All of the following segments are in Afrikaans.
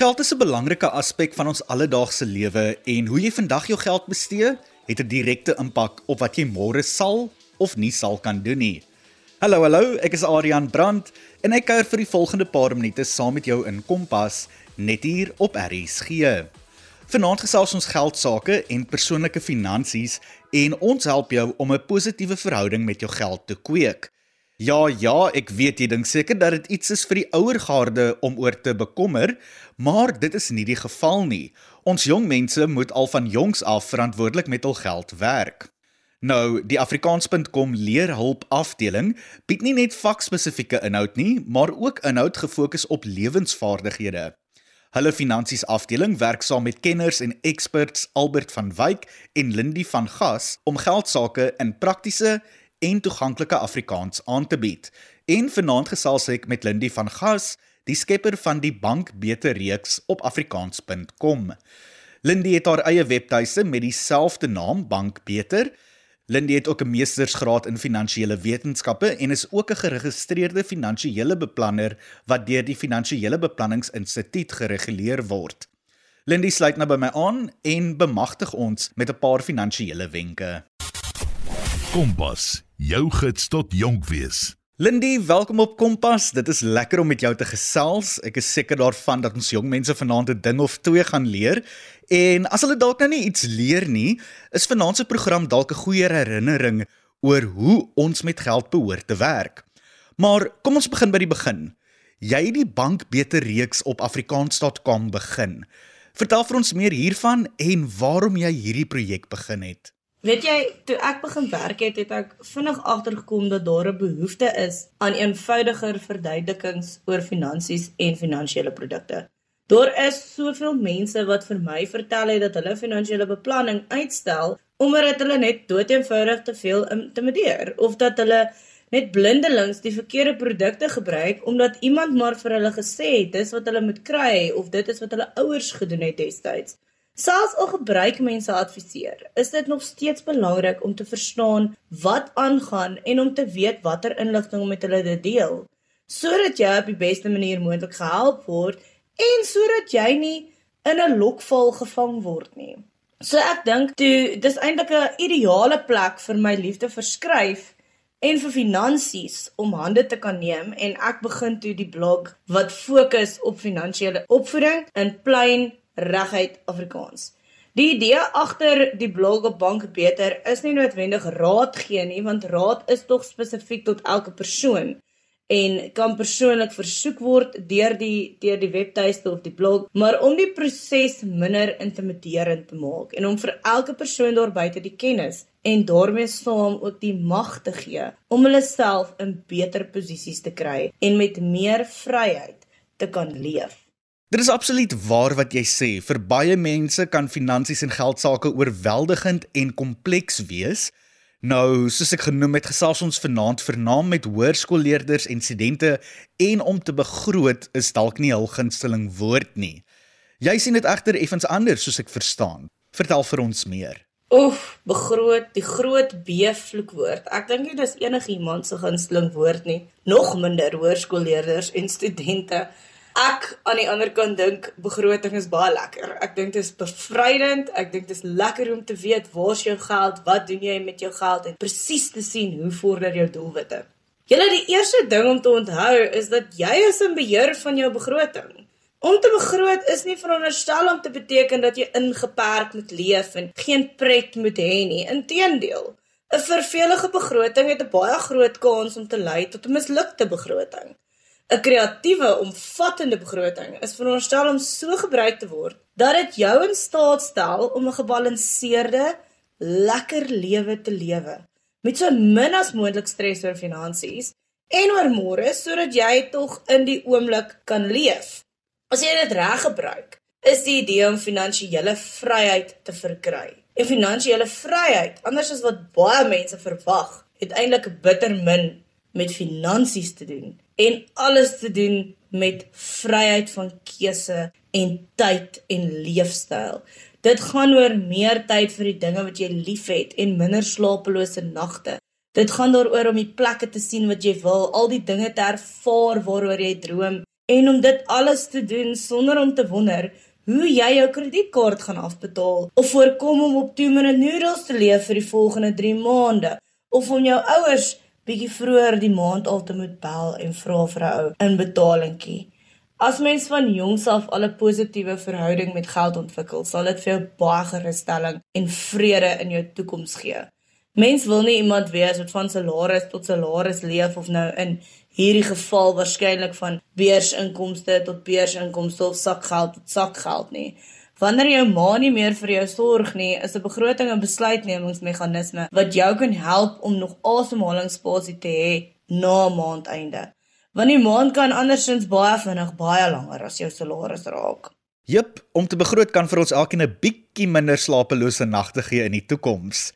Geld is 'n belangrike aspek van ons alledaagse lewe en hoe jy vandag jou geld bestee, het 'n direkte impak op wat jy môre sal of nie sal kan doen nie. Hallo, hallo, ek is Adrian Brandt en ek kuier vir die volgende paar minute saam met jou in Kompas net hier op RSG. Vanaand gesels ons geld sake en persoonlike finansies en ons help jou om 'n positiewe verhouding met jou geld te kweek. Ja, ja, ek weet jy dink seker dat dit iets is vir die ouer garde om oor te bekommer, maar dit is nie die geval nie. Ons jong mense moet al van jongs af verantwoordelik met hul geld werk. Nou, die afrikaans.com leerhulp afdeling bied nie net vakspesifieke inhoud nie, maar ook inhoud gefokus op lewensvaardighede. Hulle finansies afdeling werk saam met kenners en experts Albert van Wyk en Lindie van Gas om geld sake in praktiese en toeganklike Afrikaans aan te bied. En vanaand gesels ek met Lindie van Gas, die skepper van die Bank Beter reeks op afrikaans.com. Lindie het haar eie webtuiste met dieselfde naam Bank Beter. Lindie het ook 'n meestersgraad in finansiële wetenskappe en is ook 'n geregistreerde finansiële beplanner wat deur die Finansiële Beplanningsinstituut gereguleer word. Lindie sluit nou by my aan en bemagtig ons met 'n paar finansiële wenke. Kompas, jou gids tot jonk wees. Lindy, welkom op Kompas. Dit is lekker om met jou te gesels. Ek is seker daarvan dat ons jong mense vanaand 'n ding of twee gaan leer. En as hulle dalk nou nie iets leer nie, is vanaand se program dalk 'n goeie herinnering oor hoe ons met geld behoort te werk. Maar kom ons begin by die begin. Jy het die bank beter reeks op afrikaans.com begin. Vertel vir ons meer hiervan en waarom jy hierdie projek begin het. Weet jy, toe ek begin werk het, het ek vinnig agtergekom dat daar 'n behoefte is aan eenvoudiger verduidelikings oor finansies en finansiële produkte. Daar is soveel mense wat vir my vertel het dat hulle finansiële beplanning uitstel omdat hulle net doeteenvoudig te veel intimideer of dat hulle net blindelings die verkeerde produkte gebruik omdat iemand maar vir hulle gesê het dis wat hulle moet kry of dit is wat hulle ouers gedoen het destyds. Selfs al gebruik mense adviseer, is dit nog steeds belangrik om te verstaan wat aangaan en om te weet watter inligting om met hulle te deel, sodat jy op die beste manier moontlik gehelp word en sodat jy nie in 'n lokval gevang word nie. So ek dink toe dis eintlik 'n ideale plek vir my liefde vir skryf en vir finansies om hande te kan neem en ek begin toe die blog wat fokus op finansiële opvoeding in plain reguit Afrikaans. Die idee agter die blog op bank beter is nie noodwendig raad gee nie, want raad is tog spesifiek tot elke persoon en kan persoonlik versoek word deur die deur die webtuiste of die blog, maar om die proses minder intimiderend te maak en om vir elke persoon daar buite die kennis en daarmee saam ook die mag te gee om hulle self in beter posisies te kry en met meer vryheid te kan leef. Dit is absoluut waar wat jy sê. Vir baie mense kan finansies en geld sake oorweldigend en kompleks wees. Nou, soos ek genoem het, gesels ons vanaand vernaam met hoërskoolleerders en studente en om te begroot is dalk nie hul gunsteling woord nie. Jy sien dit egter effens anders soos ek verstaan. Vertel vir ons meer. Oef, begroot, die groot B vloekwoord. Ek dink nie dis enigiemand se gunsteling woord nie, nog minder hoërskoolleerders en studente ek aan die ander kant dink begroting is baie lekker. Ek dink dit is bevrydend. Ek dink dit is lekker om te weet waar's jou geld, wat doen jy met jou geld en presies te sien hoe vorder jou doelwitte. Julle die eerste ding om te onthou is dat jy is in beheer van jou begroting. Om te begroot is nie veronderstel om te beteken dat jy ingeperk moet leef en geen pret moet hê nie. Inteendeel, 'n vervelige begroting het 'n baie groot kans om te lei tot 'n mislukte begroting. 'n kreatiewe, omvattende begroting is veronderstel om so gebruik te word dat dit jou in staat stel om 'n gebalanseerde, lekker lewe te lewe met so min as moontlik stres oor finansies en oor môre sodat jy tog in die oomblik kan leef. As jy dit reg gebruik, is die idee om finansiële vryheid te verkry. En finansiële vryheid, anders as wat baie mense verwag, het eintlik bitter min met finansies te doen en alles te doen met vryheid van keuse en tyd en leefstyl. Dit gaan oor meer tyd vir die dinge wat jy liefhet en minder slapelose nagte. Dit gaan daaroor om die plekke te sien wat jy wil, al die dinge te ervaar waaroor jy droom En om dit alles te doen sonder om te wonder hoe jy jou kredietkaart gaan afbetaal of voorkom om op 2 minute noodles te leef vir die volgende 3 maande of om jou ouers bietjie vroeër die maand al te moet bel en vra vir 'n ou inbetalingkie. As mens van jongs af al 'n positiewe verhouding met geld ontwikkel, sal dit vir jou baie gerusstelling en vrede in jou toekoms gee. Mens wil nie iemand wees wat van salaris tot salaris leef of nou in hierdie geval waarskynlik van beursinkomste tot beursinkomste of sakgeld tot sakgeld nie. Wanneer jou ma nie meer vir jou sorg nie, is 'n begroting 'n besluitnemingsmeganisme wat jou kan help om nog asemhalingsspasie te hê na maandeinde want die maand kan andersins baie vinnig baie langer as jou salaris raak. Jep, om te begroot kan vir ons elkeen 'n bietjie minder slapelose nagte gee in die toekoms.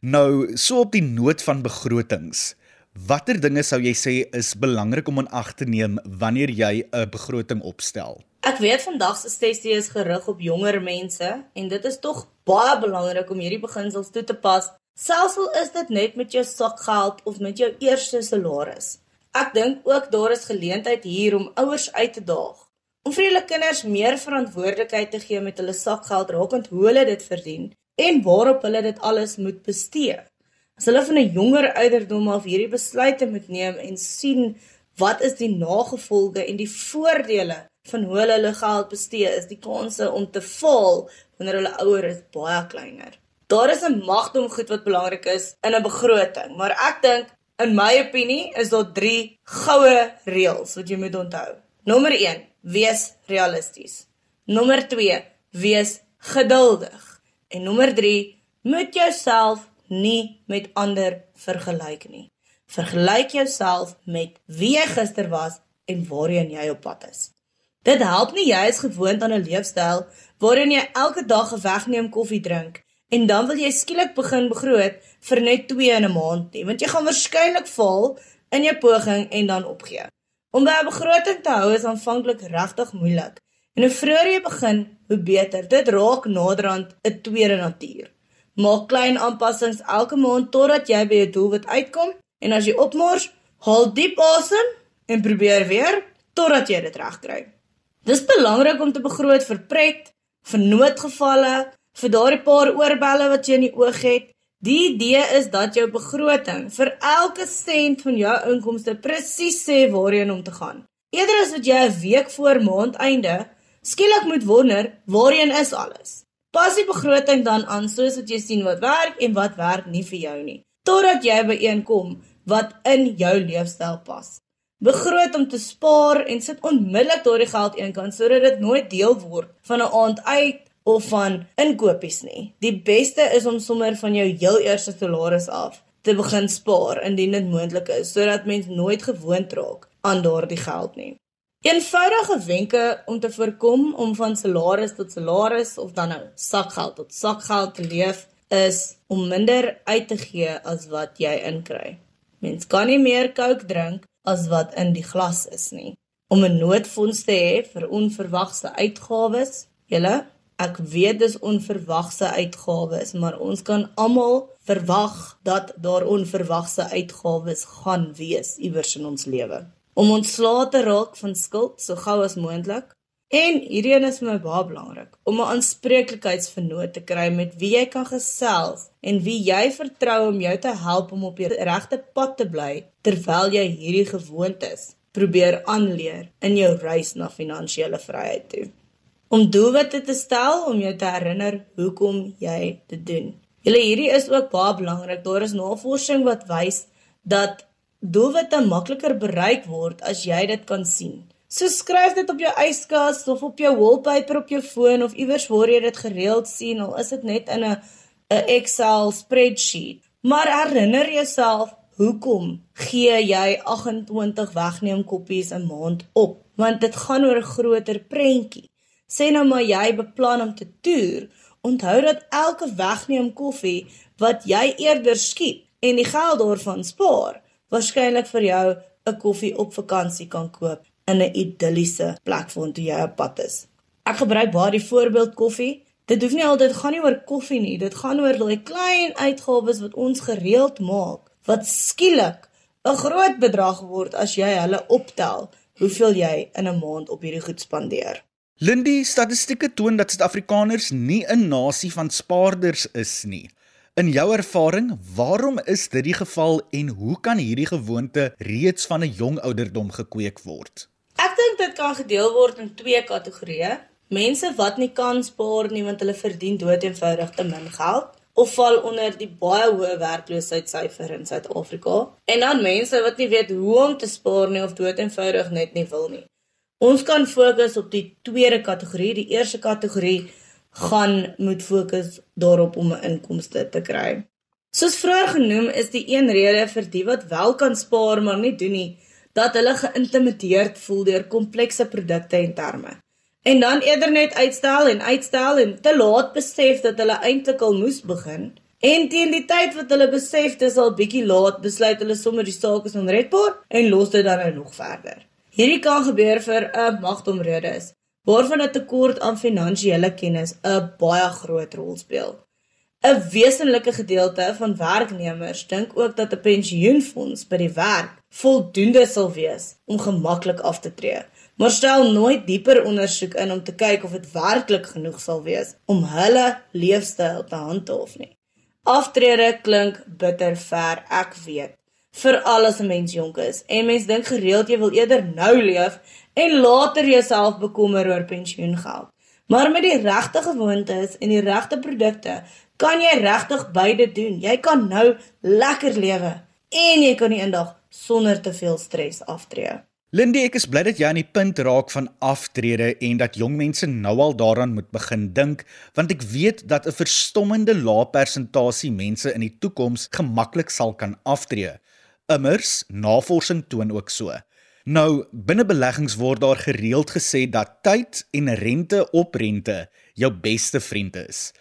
Nou, so op die noot van begrotings. Watter dinge sou jy sê is belangrik om in ag te neem wanneer jy 'n begroting opstel? Ek weet vandag se sessie is gerig op jonger mense en dit is tog baie belangrik om hierdie beginsels toe te pas, selfs al is dit net met jou sakgeld of met jou eerste salaris. Ek dink ook daar is geleentheid hier om ouers uit te daag om vir hulle kinders meer verantwoordelikheid te gee met hulle sakgeld rakend hoe hulle dit verdien en waarop hulle dit alles moet bestee. As hulle van 'n jonger ouderdom af hierdie besluite moet neem en sien wat is die nagevolge en die voordele van hoe hulle hulle geld bestee, is die kanse om te faal wanneer hulle ouer is baie kleiner. Daar is 'n magdom goed wat belangrik is in 'n begroting, maar ek dink In my opinie is daar 3 goue reëls wat jy moet onthou. Nommer 1: Wees realisties. Nommer 2: Wees geduldig. En nommer 3: Moet jouself nie met ander vergelyk nie. Vergelyk jouself met wie jy gister was en waarheen jy op pad is. Dit help nie jy is gewoond aan 'n leefstyl waarin jy elke dag 'n wegneem koffie drink en dan wil jy skielik begin begroot vir net 2 in 'n maand nie, want jy gaan waarskynlik val in jou poging en dan opgee. Om by 'n begroting te hou is aanvanklik regtig moeilik. En hoe vroeër jy begin, hoe beter. Dit raak naderhand 'n tweede natuur. Maak klein aanpassings elke maand totdat jy by jou doelwit uitkom en as jy opmors, haal diep asem en probeer weer totdat jy dit regkry. Dis belangrik om te begroot vir pret, vir noodgevalle, vir daardie paar oorbelle wat jy in die oog het. Die idee is dat jou begroting vir elke sent van jou inkomste presies sê waarheen om te gaan. Eerder as wat jy 'n week voor maandeinde skielik moet wonder waarheen is alles. Pas die begroting dan aan soos wat jy sien wat werk en wat werk nie vir jou nie, totdat jy by een kom wat in jou leefstyl pas. Begroot om te spaar en sit onmiddellik daardie geld eenkant sodat dit nooit deel word van 'n aand uit of van inkopies nie. Die beste is om sommer van jou heel eerste salaris af te begin spaar indien dit moontlik is sodat mens nooit gewoond raak aan daardie geld nie. Eenvoudige wenke om te voorkom om van salaris tot salaris of dan nou sakgeld tot sakgeld te leef is om minder uit te gee as wat jy inkry. Mens kan nie meer Coke drink as wat in die glas is nie. Om 'n noodfonds te hê vir onverwagse uitgawes. Julle Ek weet dis onverwagse uitgawes, maar ons kan almal verwag dat daar onverwagse uitgawes gaan wees iewers in ons lewe. Om ontslae te raak van skuld so gou as moontlik. En hierdie een is vir my baie belangrik om 'n aanspreeklikheidsvernoot te kry met wie jy kan gesels en wie jy vertrou om jou te help om op die regte pad te bly terwyl jy hierdie gewoontes probeer aanleer in jou reis na finansiële vryheid toe om doelwitte te stel om jou te herinner hoekom jy dit doen. Julle hierdie is ook baie belangrik. Daar is navorsing wat wys dat doelwitte makliker bereik word as jy dit kan sien. So skryf dit op jou yskas of op jou wallpaper op jou foon of iewers waar jy dit gereeld sien al is dit net in 'n 'n Excel spreadsheet. Maar herinner jouself hoekom gee jy 28 wegneem koppies 'n maand op? Want dit gaan oor 'n groter prentjie. Sê nou maar jy beplan om te toer, onthou dat elke wegneem koffie wat jy eerder skiep en die geld daarvan spaar, waarskynlik vir jou 'n koffie op vakansie kan koop in 'n idilliese plek waartoe jy op pad is. Ek gebruik baie die voorbeeld koffie. Dit hoef nie altyd gaan nie oor koffie nie, dit gaan oor daai klein uitgawes wat ons gereeld maak wat skielik 'n groot bedrag word as jy hulle optel hoeveel jy in 'n maand op hierdie goed spandeer. Lindy, statistieke toon dat Suid-Afrikaners nie 'n nasie van spaarders is nie. In jou ervaring, waarom is dit die geval en hoe kan hierdie gewoonte reeds van 'n jong ouderdom gekweek word? Dink dit kan gedeel word in twee kategorieë. Mense wat nie kan spaar nie want hulle verdien doeteenvoudig te min geld of val onder die baie hoë werkloosheidssyfer in Suid-Afrika. En dan mense wat nie weet hoe om te spaar nie of doeteenvoudig net nie wil nie. Ons kan fokus op die tweede kategorie. Die eerste kategorie gaan moet fokus daarop om 'n inkomste te kry. Soos vroeër genoem is die een rede vir die wat wel kan spaar maar nie doen nie, dat hulle geïntimideerd voel deur komplekse produkte en terme. En dan eerder net uitstel en uitstel en te laat besef dat hulle eintlik al moes begin. En teen die tyd wat hulle besef dis al bietjie laat, besluit hulle sommer die saak is onredbaar en los dit dan nou nog verder. Hierdie kan gebeur vir 'n magtomrede is, waarvan 'n tekort aan finansiële kennis 'n baie groot rol speel. 'n Wesenlike gedeelte van werknemers dink ook dat 'n pensioenfonds by die werk voldoende sal wees om gemaklik af te tree, maar stel nooit dieper ondersoek in om te kyk of dit werklik genoeg sal wees om hulle leefstyl te handhaaf nie. Aftrede klink bitter ver, ek weet vir alles 'n mens jonk is. En mens dink gereeld jy wil eerder nou leef en later jouself bekommer oor pensioengeld. Maar met die regte gewoontes en die regte produkte kan jy regtig beide doen. Jy kan nou lekker lewe en jy kan eendag sonder te veel stres aftree. Lindy, ek is bly dat jy aan die punt raak van aftrede en dat jong mense nou al daaraan moet begin dink, want ek weet dat 'n verstommende lae persentasie mense in die toekoms gemaklik sal kan aftree. Immers, navorsing toon ook so. Nou, binne beleggings word daar gereeld gesê dat tyd en rente op rente jou beste vriend is.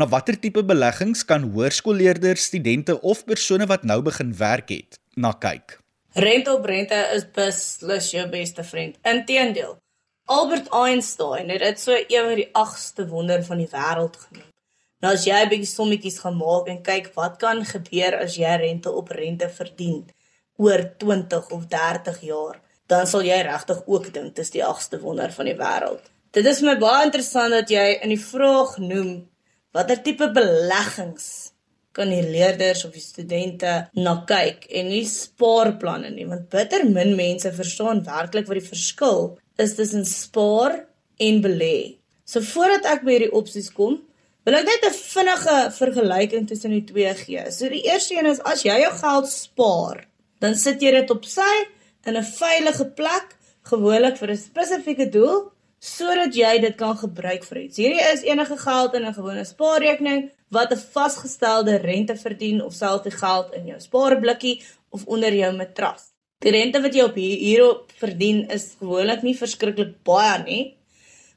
Na watter tipe beleggings kan hoërskoolleerders, studente of persone wat nou begin werk het, na kyk? Rente op rente is beslis jou beste vriend. Inteendeel, Albert Einstein het dit so van die agste wonder van die wêreld genoem. Nou as jy 'n bietjie sommetjies gemaak en kyk wat kan gebeur as jy rente op rente verdien oor 20 of 30 jaar, dan sal jy regtig ook dink dis die agste wonder van die wêreld. Dit is my baie interessant dat jy in die vraag noem watter tipe beleggings kan die leerders of die studente na kyk en nie spaarplanne nie, want bitter min mense verstaan werklik wat die verskil is tussen spaar en belê. So voordat ek by hierdie opsies kom, Wil ek net 'n vinnige vergelyking tussen die twee gee. So die eerste een is as jy jou geld spaar, dan sit jy dit op sy in 'n veilige plek, gewoonlik vir 'n spesifieke doel, sodat jy dit kan gebruik vir iets. Hierdie is enige geld in 'n gewone spaarrekening wat 'n vasgestelde rente verdien of selfs die geld in jou spaarblikkie of onder jou matras. Die rente wat jy op hierop verdien is gewoonlik nie verskriklik baie nie,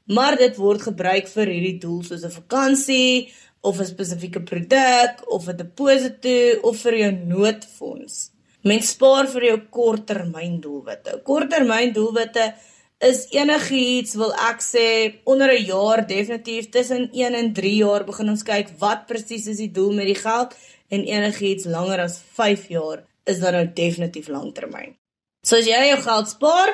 maar dit word gebruik vir hierdie doel soos 'n vakansie of 'n spesifieke produk of 'n deposito of vir jou noodfonds. Mens spaar vir jou korttermyndoelwitte. Korttermyndoelwitte is enigiets wil ek sê onder 'n jaar definitief tussen 1 en 3 jaar begin ons kyk wat presies is die doel met die geld en enigiets langer as 5 jaar is dan nou definitief langtermyn. So as jy jou geld spaar,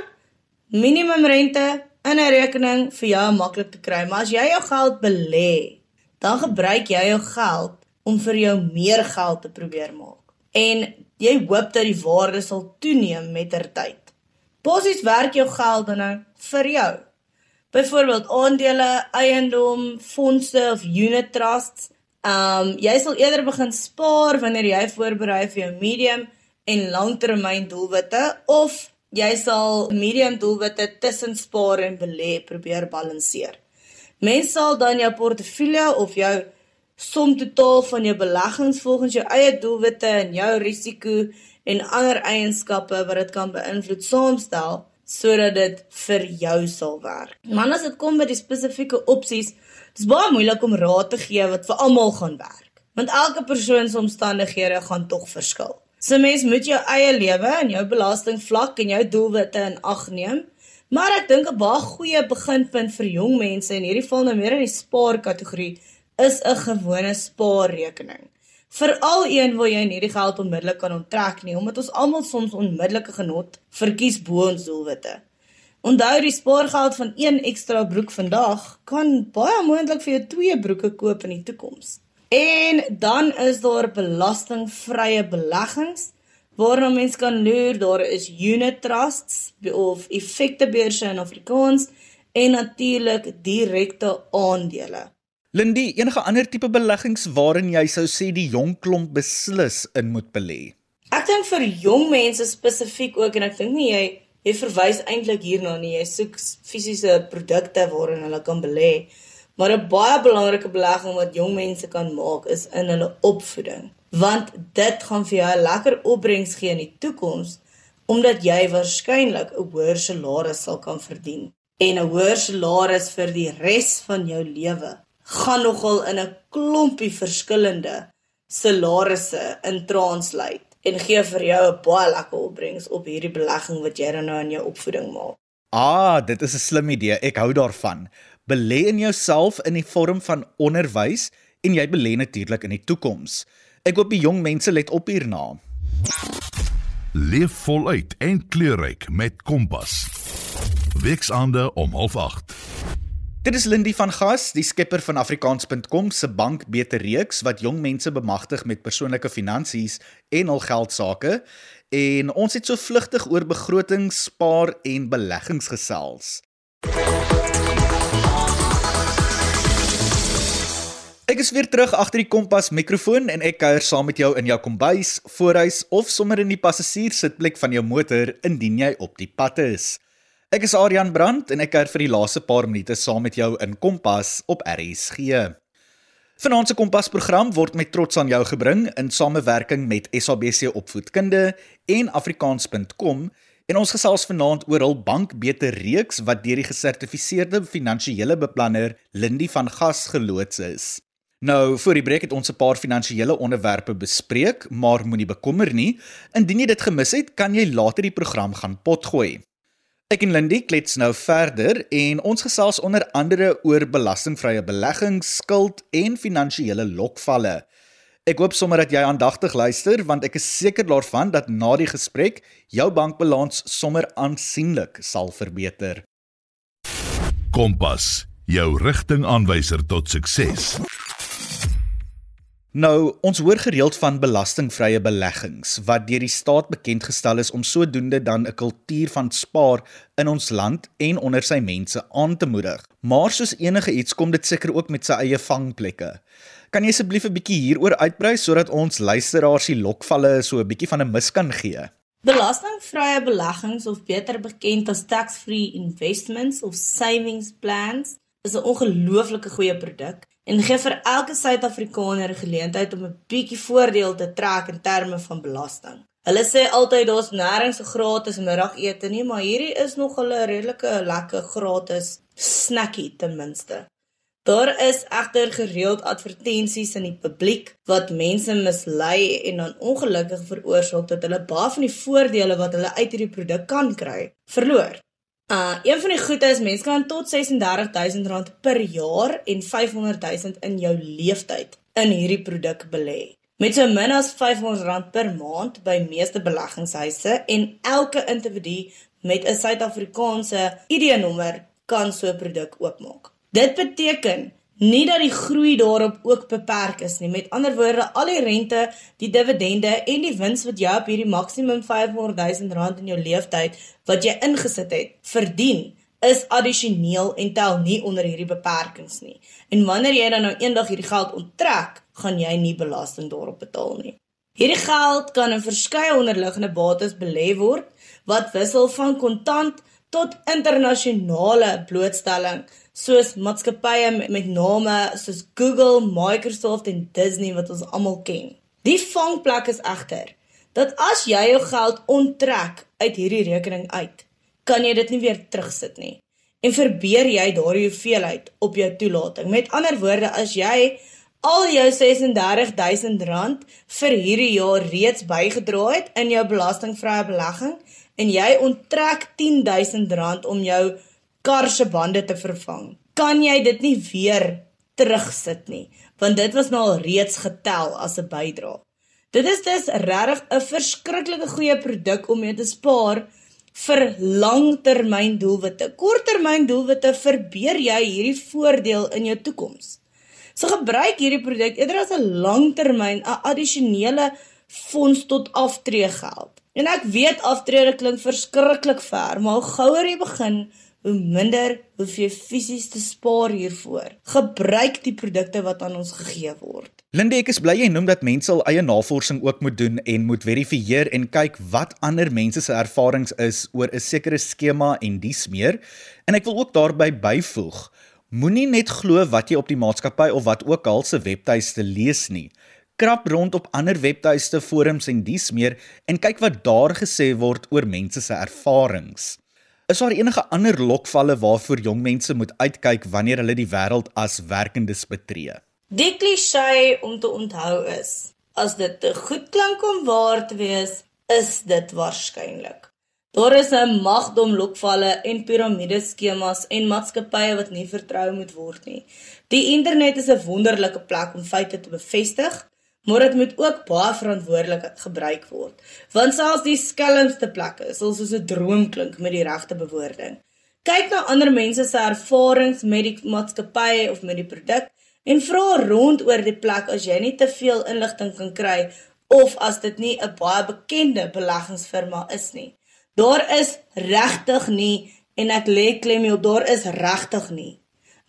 minimum rente in 'n rekening vir jou maklik te kry, maar as jy jou geld belê, dan gebruik jy jou geld om vir jou meer geld te probeer maak. En jy hoop dat die waarde sal toeneem met ter tyd. Basies werk jou geld dan nou vir jou. Byvoorbeeld aandele, eiendom, fondse of unit trusts. Um jy sal eerder begin spaar wanneer jy voorberei vir jou medium en langtermyn doelwitte of jy sal medium doelwitte tussen spaar en belê probeer balanseer. Mens sal dan jou portefeulje of jou som totaal van jou beleggings volgens jou eie doelwitte en jou risiko en ander eienskappe wat dit kan beïnvloed saamstel sodat dit vir jou sal werk. Maar as dit kom by die spesifieke opsies, dis baie moeilik om raad te gee wat vir almal gaan werk, want elke persoon se omstandighede gaan tog verskil. So mens moet jou eie lewe en jou belastingvlak en jou doelwitte in ag neem. Maar ek dink 'n baie goeie beginpunt vir jong mense en hierdie val nou meer in die spaarkategorie is 'n gewone spaarrekening. Veral een waar jy nie die geld onmiddellik kan onttrek nie, omdat ons almal soms onmiddellike genot verkies bo ons doelwitte. Onthou die spaargeld van een ekstra broek vandag kan baie moontlik vir jou twee broeke koop in die toekoms. En dan is daar belastingvrye beleggings waarna mens kan loer. Daar is unit trusts of effektebeurse in Afrikaans en natuurlik direkte aandele. Lindy, enige ander tipe beleggings waarin jy sou sê die jong klomp beslis in moet belê? Ek dink vir jong mense spesifiek ook en ek dink nie jy jy verwys eintlik hierna nie. Jy soek fisiese produkte waarin hulle kan belê. Maar 'n baie belangrike belegging wat jong mense kan maak is in hulle opvoeding want dit gaan vir jou 'n lekker opbrengs gee in die toekoms omdat jy waarskynlik 'n hoër salaris sal kan verdien. En 'n hoër salaris vir die res van jou lewe gaan nogal in 'n klompie verskillende salarisse in translate en gee vir jou 'n baie lekker opbrengs op hierdie belegging wat jy dan nou in jou opvoeding maak. Ah, dit is 'n slim idee. Ek hou daarvan. Belê in jouself in die vorm van onderwys en jy belê natuurlik in die toekoms. Ek hoop die jong mense let op hierna. Leef voluit en kleurryk met Kompas. Weksaande om 08:30. Dit is Lindy van Gas, die skepper van afrikaans.com se bank beter reeks wat jong mense bemagtig met persoonlike finansies en hul geld sake en ons het so vlugtig oor begroting, spaar en beleggings gesels. Ek is weer terug agter die kompas mikrofoon en ek kuier saam met jou in jou kombuis, voorhuis of sommer in die passasierssitplek van jou motor indien jy op die pad is. Ek is Adrian Brandt en ek kuier vir die laaste paar minute saam met jou in Kompas op RSG. Vanaand se Kompas program word met trots aan jou gebring in samewerking met SABC Opvoedkunde en Afrikaans.com en ons gesels vanaand oor hul bankbeter reeks wat deur die gesertifiseerde finansiële beplanner Lindy van Gas geloods is. Nou, voor die breek het ons 'n paar finansiële onderwerpe bespreek, maar moenie bekommer nie. Indien jy dit gemis het, kan jy later die program gaan potgooi. Ek en Lindy klets nou verder en ons gesels onder andere oor belastingvrye beleggings, skuld en finansiële lokvalle. Ek hoop sommer dat jy aandagtig luister want ek is seker daarvan dat na die gesprek jou bankbalans sommer aansienlik sal verbeter. Kompas, jou rigtingaanwyser tot sukses. Nou, ons hoor gereeld van belastingvrye beleggings wat deur die staat bekend gestel is om sodoende dan 'n kultuur van spaar in ons land en onder sy mense aan te moedig. Maar soos enige iets kom dit seker ook met sy eie vangplekke. Kan jy asseblief 'n bietjie hieroor uitbrei sodat ons luisteraars die lokvalle so 'n bietjie van 'n mis kan gee? Belastingvrye beleggings of beter bekend as tax-free investments of savings plans is 'n ongelooflike goeie produk en gee vir elke Suid-Afrikaner geleentheid om 'n bietjie voordeel te trek in terme van belasting. Hulle sê altyd daar's nêrens 'n gratis middagete nie, maar hierdie is nog 'n redelike lekker gratis snackie ten minste. Daar is egter gereeld advertensies in die publiek wat mense mislei en dan ongelukkig veroorsaak dat hulle baie van die voordele wat hulle uit hierdie produk kan kry, verloor. Uh een van die goeie is mense kan tot R36000 per jaar en R500000 in jou lewenstyd in hierdie produk belê. Met so min as R500 per maand by meeste beleggingshuise en elke individu met 'n Suid-Afrikaanse ID-nommer kan so 'n produk oopmaak. Dit beteken nie dat die groei daarop ook beperk is nie. Met ander woorde, al die rente, die dividende en die wins wat jy op hierdie maksimum 500 000 rand in jou lewenstyd wat jy ingesit het, verdien, is addisioneel en tel nie onder hierdie beperkings nie. En wanneer jy dan nou eendag hierdie geld onttrek, gaan jy nie belasting daarop betaal nie. Hierdie geld kan in verskeie onderliggende bates belê word wat wissel van kontant tot internasionale blootstelling soos maatskappye met, met name soos Google, Microsoft en Disney wat ons almal ken. Die vangplek is egter dat as jy jou geld onttrek uit hierdie rekening uit, kan jy dit nie weer terugsit nie. En verbeur jy daardie hoeveelheid op jou toelating. Met ander woorde, as jy al jou R36000 vir hierdie jaar reeds bygedra het in jou belastingvrye belegging en jy onttrek R10000 om jou kar se bande te vervang, kan jy dit nie weer terugsit nie, want dit was nou al reeds getel as 'n bydrae. Dit is dus regtig 'n verskriklike goeie produk om mee te spaar vir langtermyndoelwitte. Korttermyndoelwitte verbeur jy hierdie voordeel in jou toekoms. So gebruik hierdie produk eerder as 'n langtermyn 'n addisionele fonds tot aftreegeld. En ek weet aftrede klink verskriklik ver, maar hoe gouer jy begin, hoe minder hoef jy fisies te spaar hiervoor. Gebruik die produkte wat aan ons gegee word. Linde, ek is bly jy noem dat mense al eie navorsing ook moet doen en moet verifieer en kyk wat ander mense se ervarings is oor 'n sekere skema en dies meer. En ek wil ook daarbey byvoeg, moenie net glo wat jy op die maatskappy of wat ook al se webtuiste lees nie. Krap rond op ander webtuiste, forums en dies meer en kyk wat daar gesê word oor mense se ervarings. Is daar enige ander lokvalle waarvoor jong mense moet uitkyk wanneer hulle die wêreld as werkendes betree? Die klise om te onthou is: as dit te goed klink om waar te wees, is dit waarskynlik. Daar is 'n magdom lokvalle en piramideskemas en maatskappye wat nie vertrou moet word nie. Die internet is 'n wonderlike plek om feite te bevestig, maar dit moet ook baie verantwoordelik gebruik word. Want selfs die skelmste plekke sal soos 'n droom klink met die regte bewoording. Kyk na ander mense se ervarings met die maatskappy of met die produk en vra rond oor die plek as jy nie te veel inligting kan kry of as dit nie 'n baie bekende beleggingsfirma is nie. Daar is regtig nie en ek lê klem op daar is regtig nie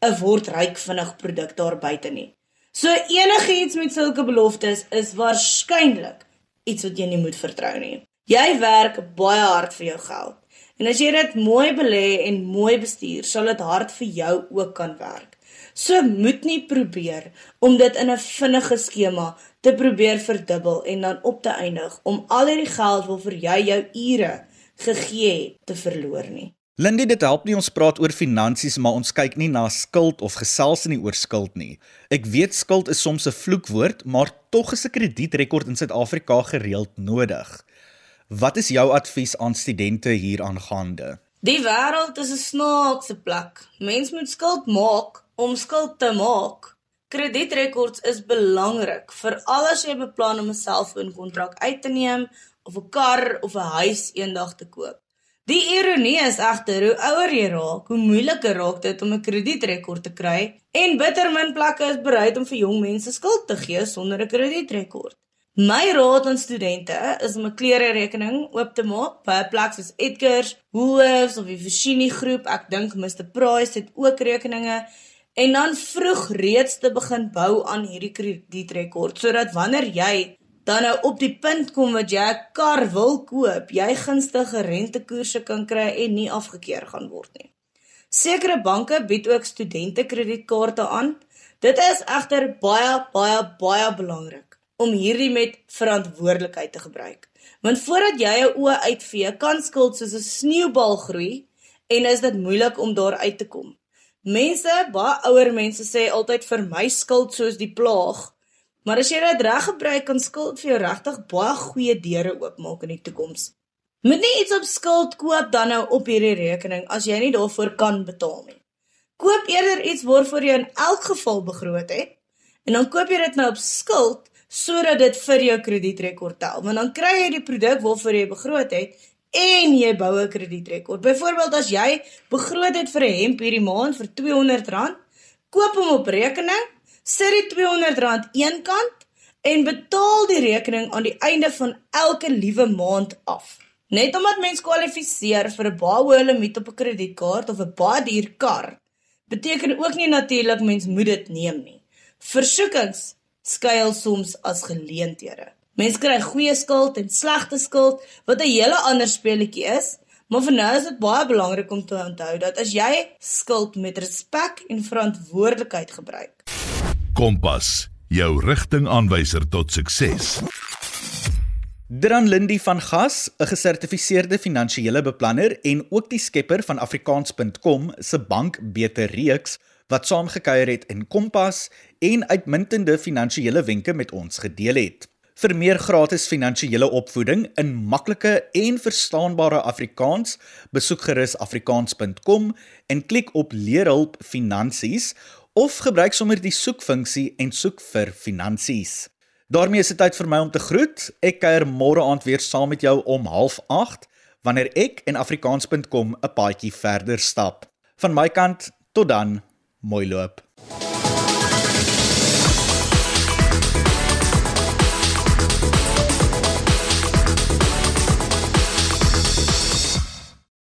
'n word ryk vinnig produk daar buite nie. So enigiets met sulke beloftes is waarskynlik iets wat jy nie moet vertrou nie. Jy werk baie hard vir jou geld. En as jy dit mooi belê en mooi bestuur, sal dit hard vir jou ook kan werk. So moet nie probeer om dit in 'n vinnige skema te probeer verdubbel en dan op te eindig om al hierdie geld wat vir jy jou ure gegee het te verloor nie. Lindy, dit help nie ons praat oor finansies, maar ons kyk nie na skuld of gesels nie oor skuld nie. Ek weet skuld is soms 'n vloekwoord, maar tog is 'n kredietrekord in Suid-Afrika gereeld nodig. Wat is jou advies aan studente hier aangaande? Die wêreld is 'n snaakse plek. Mens moet skuld maak om skuld te maak. Kredietrekords is belangrik vir al as jy beplan om 'n selfoonkontrak uit te neem of 'n kar of 'n huis eendag te koop. Die ironie is egter hoe ouer jy raak, hoe moeiliker raak dit om 'n kredietrekord te kry en bitter min plekke is bereid om vir jong mense skuld te gee sonder 'n kredietrekord. My raad aan studente is om 'n klere rekening oop te maak by 'n plek soos Edgars, Woolworths of die Fashini groep. Ek dink Mr Price het ook rekeninge en dan vroeg reeds te begin bou aan hierdie kredietrekord sodat wanneer jy dan nou op die punt kom wat jy 'n kar wil koop, jy gunstige rentekoerse kan kry en nie afgekeur gaan word nie. Sekere banke bied ook studentekredietkaarte aan. Dit is egter baie baie baie belangrik om hierdie met verantwoordelikheid te gebruik. Want voordat jy jou oë uitvee, kan skuld soos 'n sneeubal groei en is dit moeilik om daar uit te kom. Mense, baie ouer mense sê altyd vir my skuld soos die plaag. Maar as jy dit reg gebruik, kan skuld vir jou regtig baie goeie deure oopmaak in die toekoms. Moet nie iets op skuld koop dan nou op hierdie rekening as jy nie daarvoor kan betaal nie. Koop eerder iets waarvoor jy in elk geval begroot het en dan koop jy dit nou op skuld sodat dit vir jou kredietrekord tel. Want dan kry jy die produk waarvoor jy begroot het en jy bou 'n kredietrekord. Byvoorbeeld as jy begroot het vir 'n hemp hierdie maand vir R200, koop hom op rekening sit die R200 eenkant en betaal die rekening aan die einde van elke liewe maand af. Net omdat mens kwalifiseer vir 'n baie hoë limiet op 'n kredietkaart of 'n baie duur kar, beteken ook nie natuurlik mens moet dit neem nie. Versoekings skuil soms as geleenthede. Mens kry goeie skuld en slegte skuld wat 'n hele ander speletjie is, maar vir nou is dit baie belangrik om te onthou dat as jy skuld met respek en verantwoordelikheid gebruik, Kompas, jou rigtingaanwyser tot sukses. Dran Lindy van Gas, 'n gesertifiseerde finansiële beplanner en ook die skepper van afrikaans.com se bank Beter Reeks wat saamgekuier het in Kompas en uitmuntende finansiële wenke met ons gedeel het. Vir meer gratis finansiële opvoeding in maklike en verstaanbare Afrikaans, besoek gerus afrikaans.com en klik op Leerhulp Finansies of gebruik sommer die soekfunksie en soek vir finansies. daarmee is dit tyd vir my om te groet. Ek kuier môre aand weer saam met jou om 07:30 wanneer ek en afrikaans.com 'n paadjie verder stap. Van my kant tot dan, mooi loop.